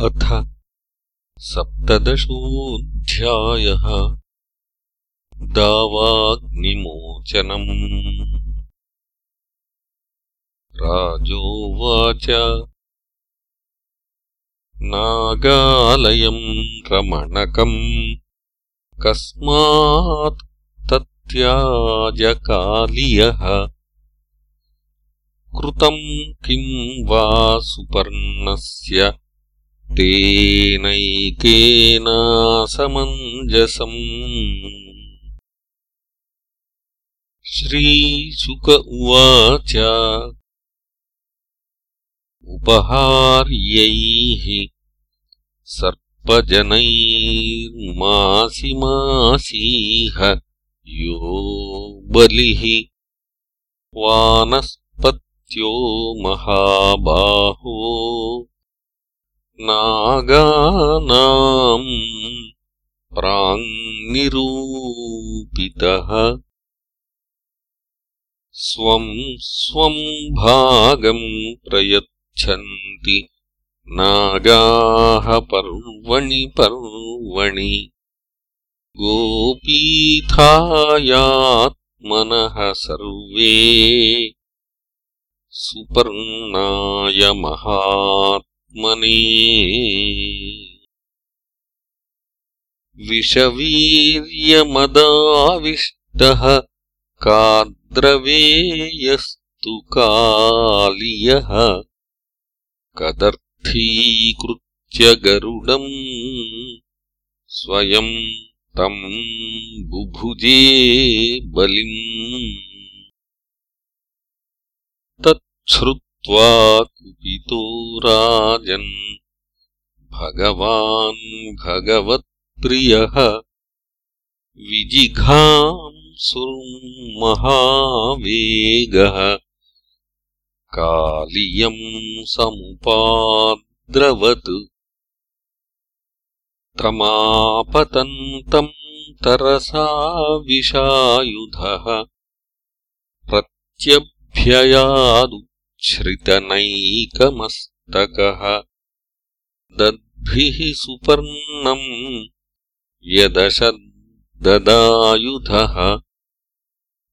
अथ सप्तदशोऽध्यायः दावाग्निमोचनम्। राजोवाच। नागालयम् रमणकम् कस्मात् तत्याजकालियः। कृतम् किम् वा सुपर्णस्य तेनैकेनासमञ्जसम् श्रीशुक उवाच। उपहार्यैः सर्पजनैर्मासिमासीह यो बलिः वानस्पत्यो महाबाहो नागानाम् प्राङ्निरूपितः। स्वम् स्वम् भागम् प्रयच्छन्ति नागाः पर्वणि पर्वणि। गोपीथायात्मनः सर्वे सुपर्णाय महात् विषवीर्यमदाविष्टः काद्रवेयस्तु कालियः। कदर्थीकृत्य गरुडम् स्वयम् तम् बुभुजे बलिम् तच्छ्रुत्वा कुपितो राजन् भगवान् भगवत्प्रियः। विजिघांसुर्महावेगः कालियम् समुपाद्रवत्। त्रमापतन्तम् तरसा विशायुधः प्रत्यभ्ययादु श्रितनैकमस्तकः दद्भिः सुपर्णम् व्यदशद्ददायुधः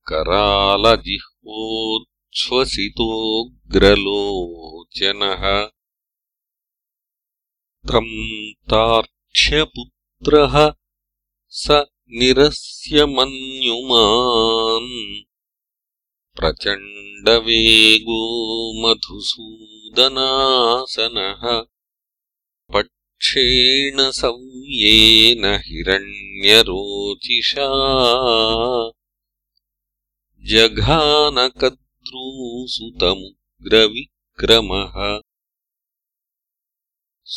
करालजिह्वोच्छ्वसितोऽग्रलोचनः। तम् तार्क्ष्यपुत्रः स निरस्यमन्युमान् प्रचण्डवेगो मधुसूदनासनः पक्षेण सव्येन हिरण्यरोचिषा जघानकद्रूसुतमुग्रविक्रमः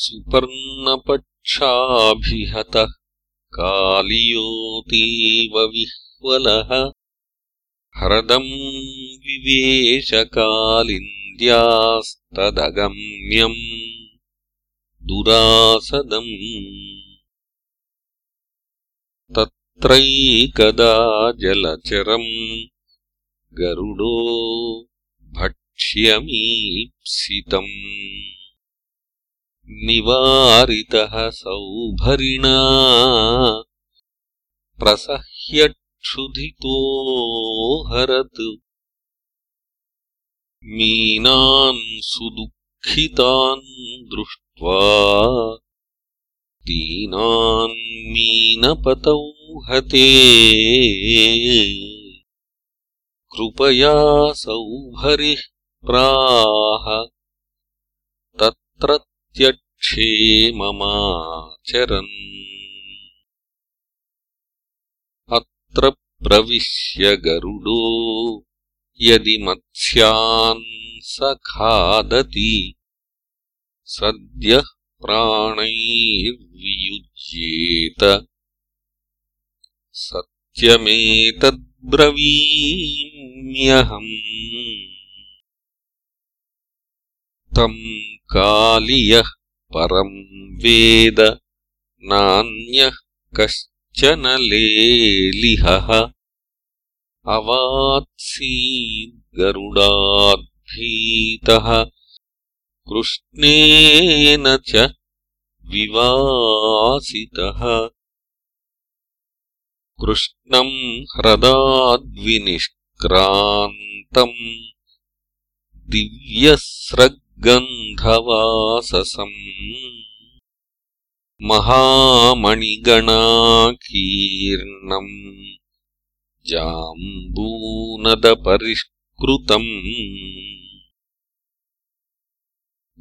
सुपर्णपक्षाभिहतः कालियोतीव विह्वलः हरदम् विवेशकालिन्द्यास्तदगम्यम् दुरासदम् तत्रैकदा जलचरम् गरुडो भक्ष्यमीप्सितम् निवारितः सौभरिणा प्रसह्य क्षुधितोऽहरत् मीनान् सुदुःखितान् दृष्ट्वा दीनान् मीनपतौ हते। कृपया सौभरिः प्राह। तत्र त्यक्षेममाचरन् अत्र प्रविश्य गरुडो। यदि मत्स्यान् स खादति सद्यः प्राणैर्वियुज्येत। सत्यमेतद्ब्रवीम्यहम्। तम् कालियः परम् वेद नान्यः कश्च लेलिहः अवात्सीद्गरुडाद्भीतः कृष्णेन च विवासितः। कृष्णम् ह्रदाद्विनिष्क्रान्तम् दिव्यस्रग्गन्धवाससम् महामणिगणाकीर्णम् जाम्बूनदपरिष्कृतम्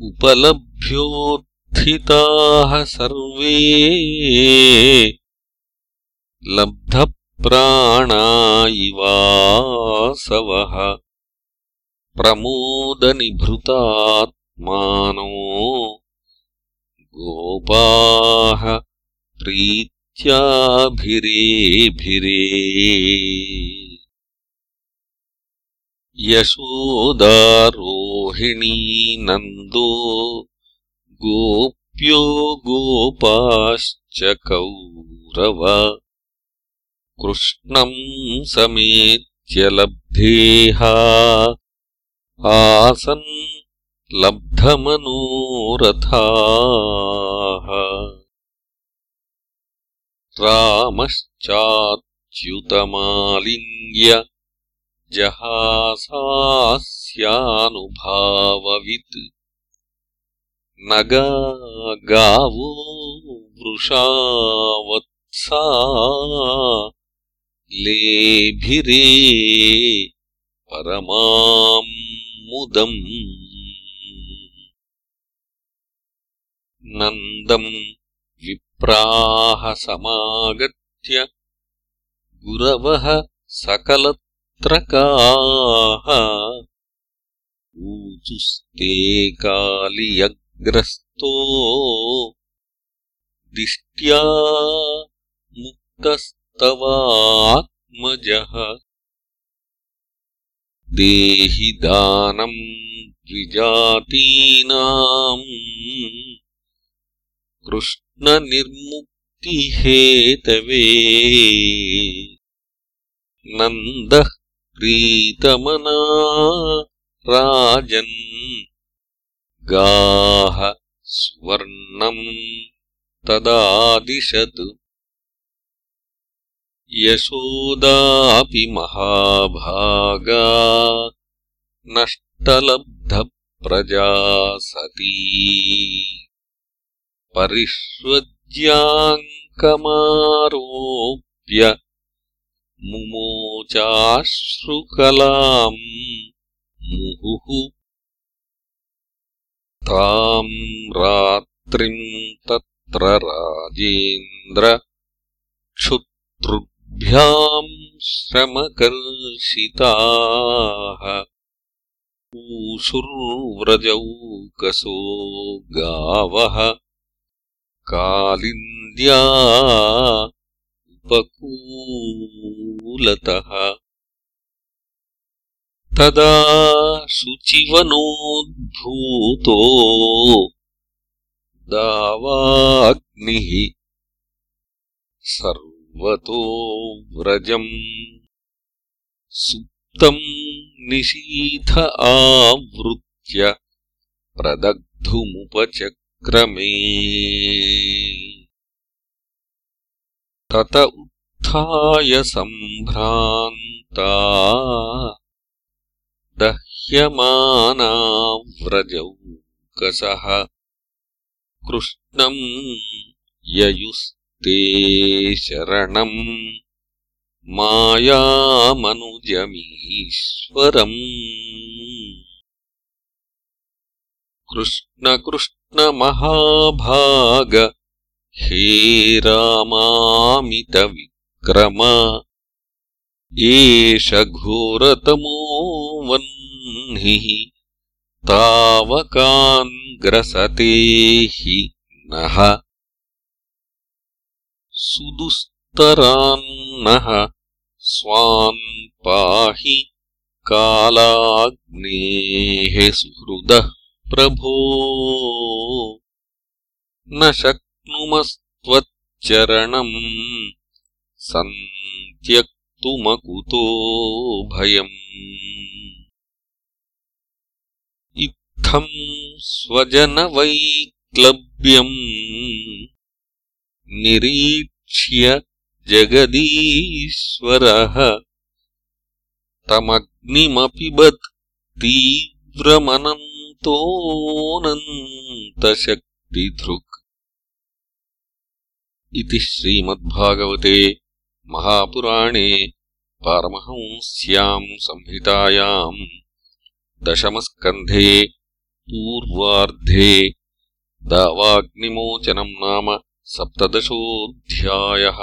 उपलभ्योत्थिताः सर्वे लब्धप्राणा इवासवः प्रमोदनिभृतात्मानो गोपाः प्रीत्याभिरेभिरे। यशोदारोहिणी नन्दो गोप्यो गोपाश्च कौरव। कृष्णम् समेत्यलब्धेहा आसन् लब्धमनोरथाः। रामश्चाच्युतमालिङ्ग्य जहासास्यानुभाववित्। नगा गावो वृषावत्सा लेभिरे परमाम् मुदम् नन्दम् विप्राः समागत्य गुरवः सकलत्रकाः। ऊचुस्ते कालियग्रस्तो दिष्ट्या मुक्तस्तवात्मजः। देहि दानम् द्विजातीनाम् कृष्णनिर्मुक्तिहेतवे नन्दः प्रीतमना राजन्। गाः स्वर्णम् तदादिशत्। यशोदापि महाभागा। नष्टलब्धप्रजा सती परिष्वज्याङ्कमारोप्य मुमोचाश्रुकलाम् मुहुः। ताम् रात्रिम् तत्र राजेन्द्र क्षुतृभ्याम् श्रमकर्षिताः। ऊषुर्व्रजौकसो गावः कालिन्द्या उपकूलतः। तदा शुचिवनोद्भूतो दावाग्निः सर्वतो व्रजम्। सुप्तम् निशीथ आवृत्य प्रदग्धुमुपचक्रमे तत उत्थाय सम्भ्रान्ता दह्यमाना व्रजौकसः कृष्णम् ययुस्ते शरणम् मायामनुजमीश्वरम् कृष्णकृष्णमहाभाग हे रामामितविक्रम एष घोरतमो वह्निः तावकान् ग्रसते हि नः। सुदुस्तरान्नः स्वान् पाहि कालाग्नेः सुहृदः प्रभो। न शक्नुमस्त्वच्चरणम्। सन्त्यक्तुमकुतो भयम्। इत्थम् स्वजनवैक्लव्यम्। निरीक्ष्य जगदीश्वरः। तमग्निमपिबत् तीव्रमनन्तोऽनन्तशक्तिधृक् इति श्रीमद्भागवते महापुराणे पारमहंस्याम् संहितायाम् दशमस्कन्धे पूर्वार्धे दावाग्निमोचनम् नाम सप्तदशोऽध्यायः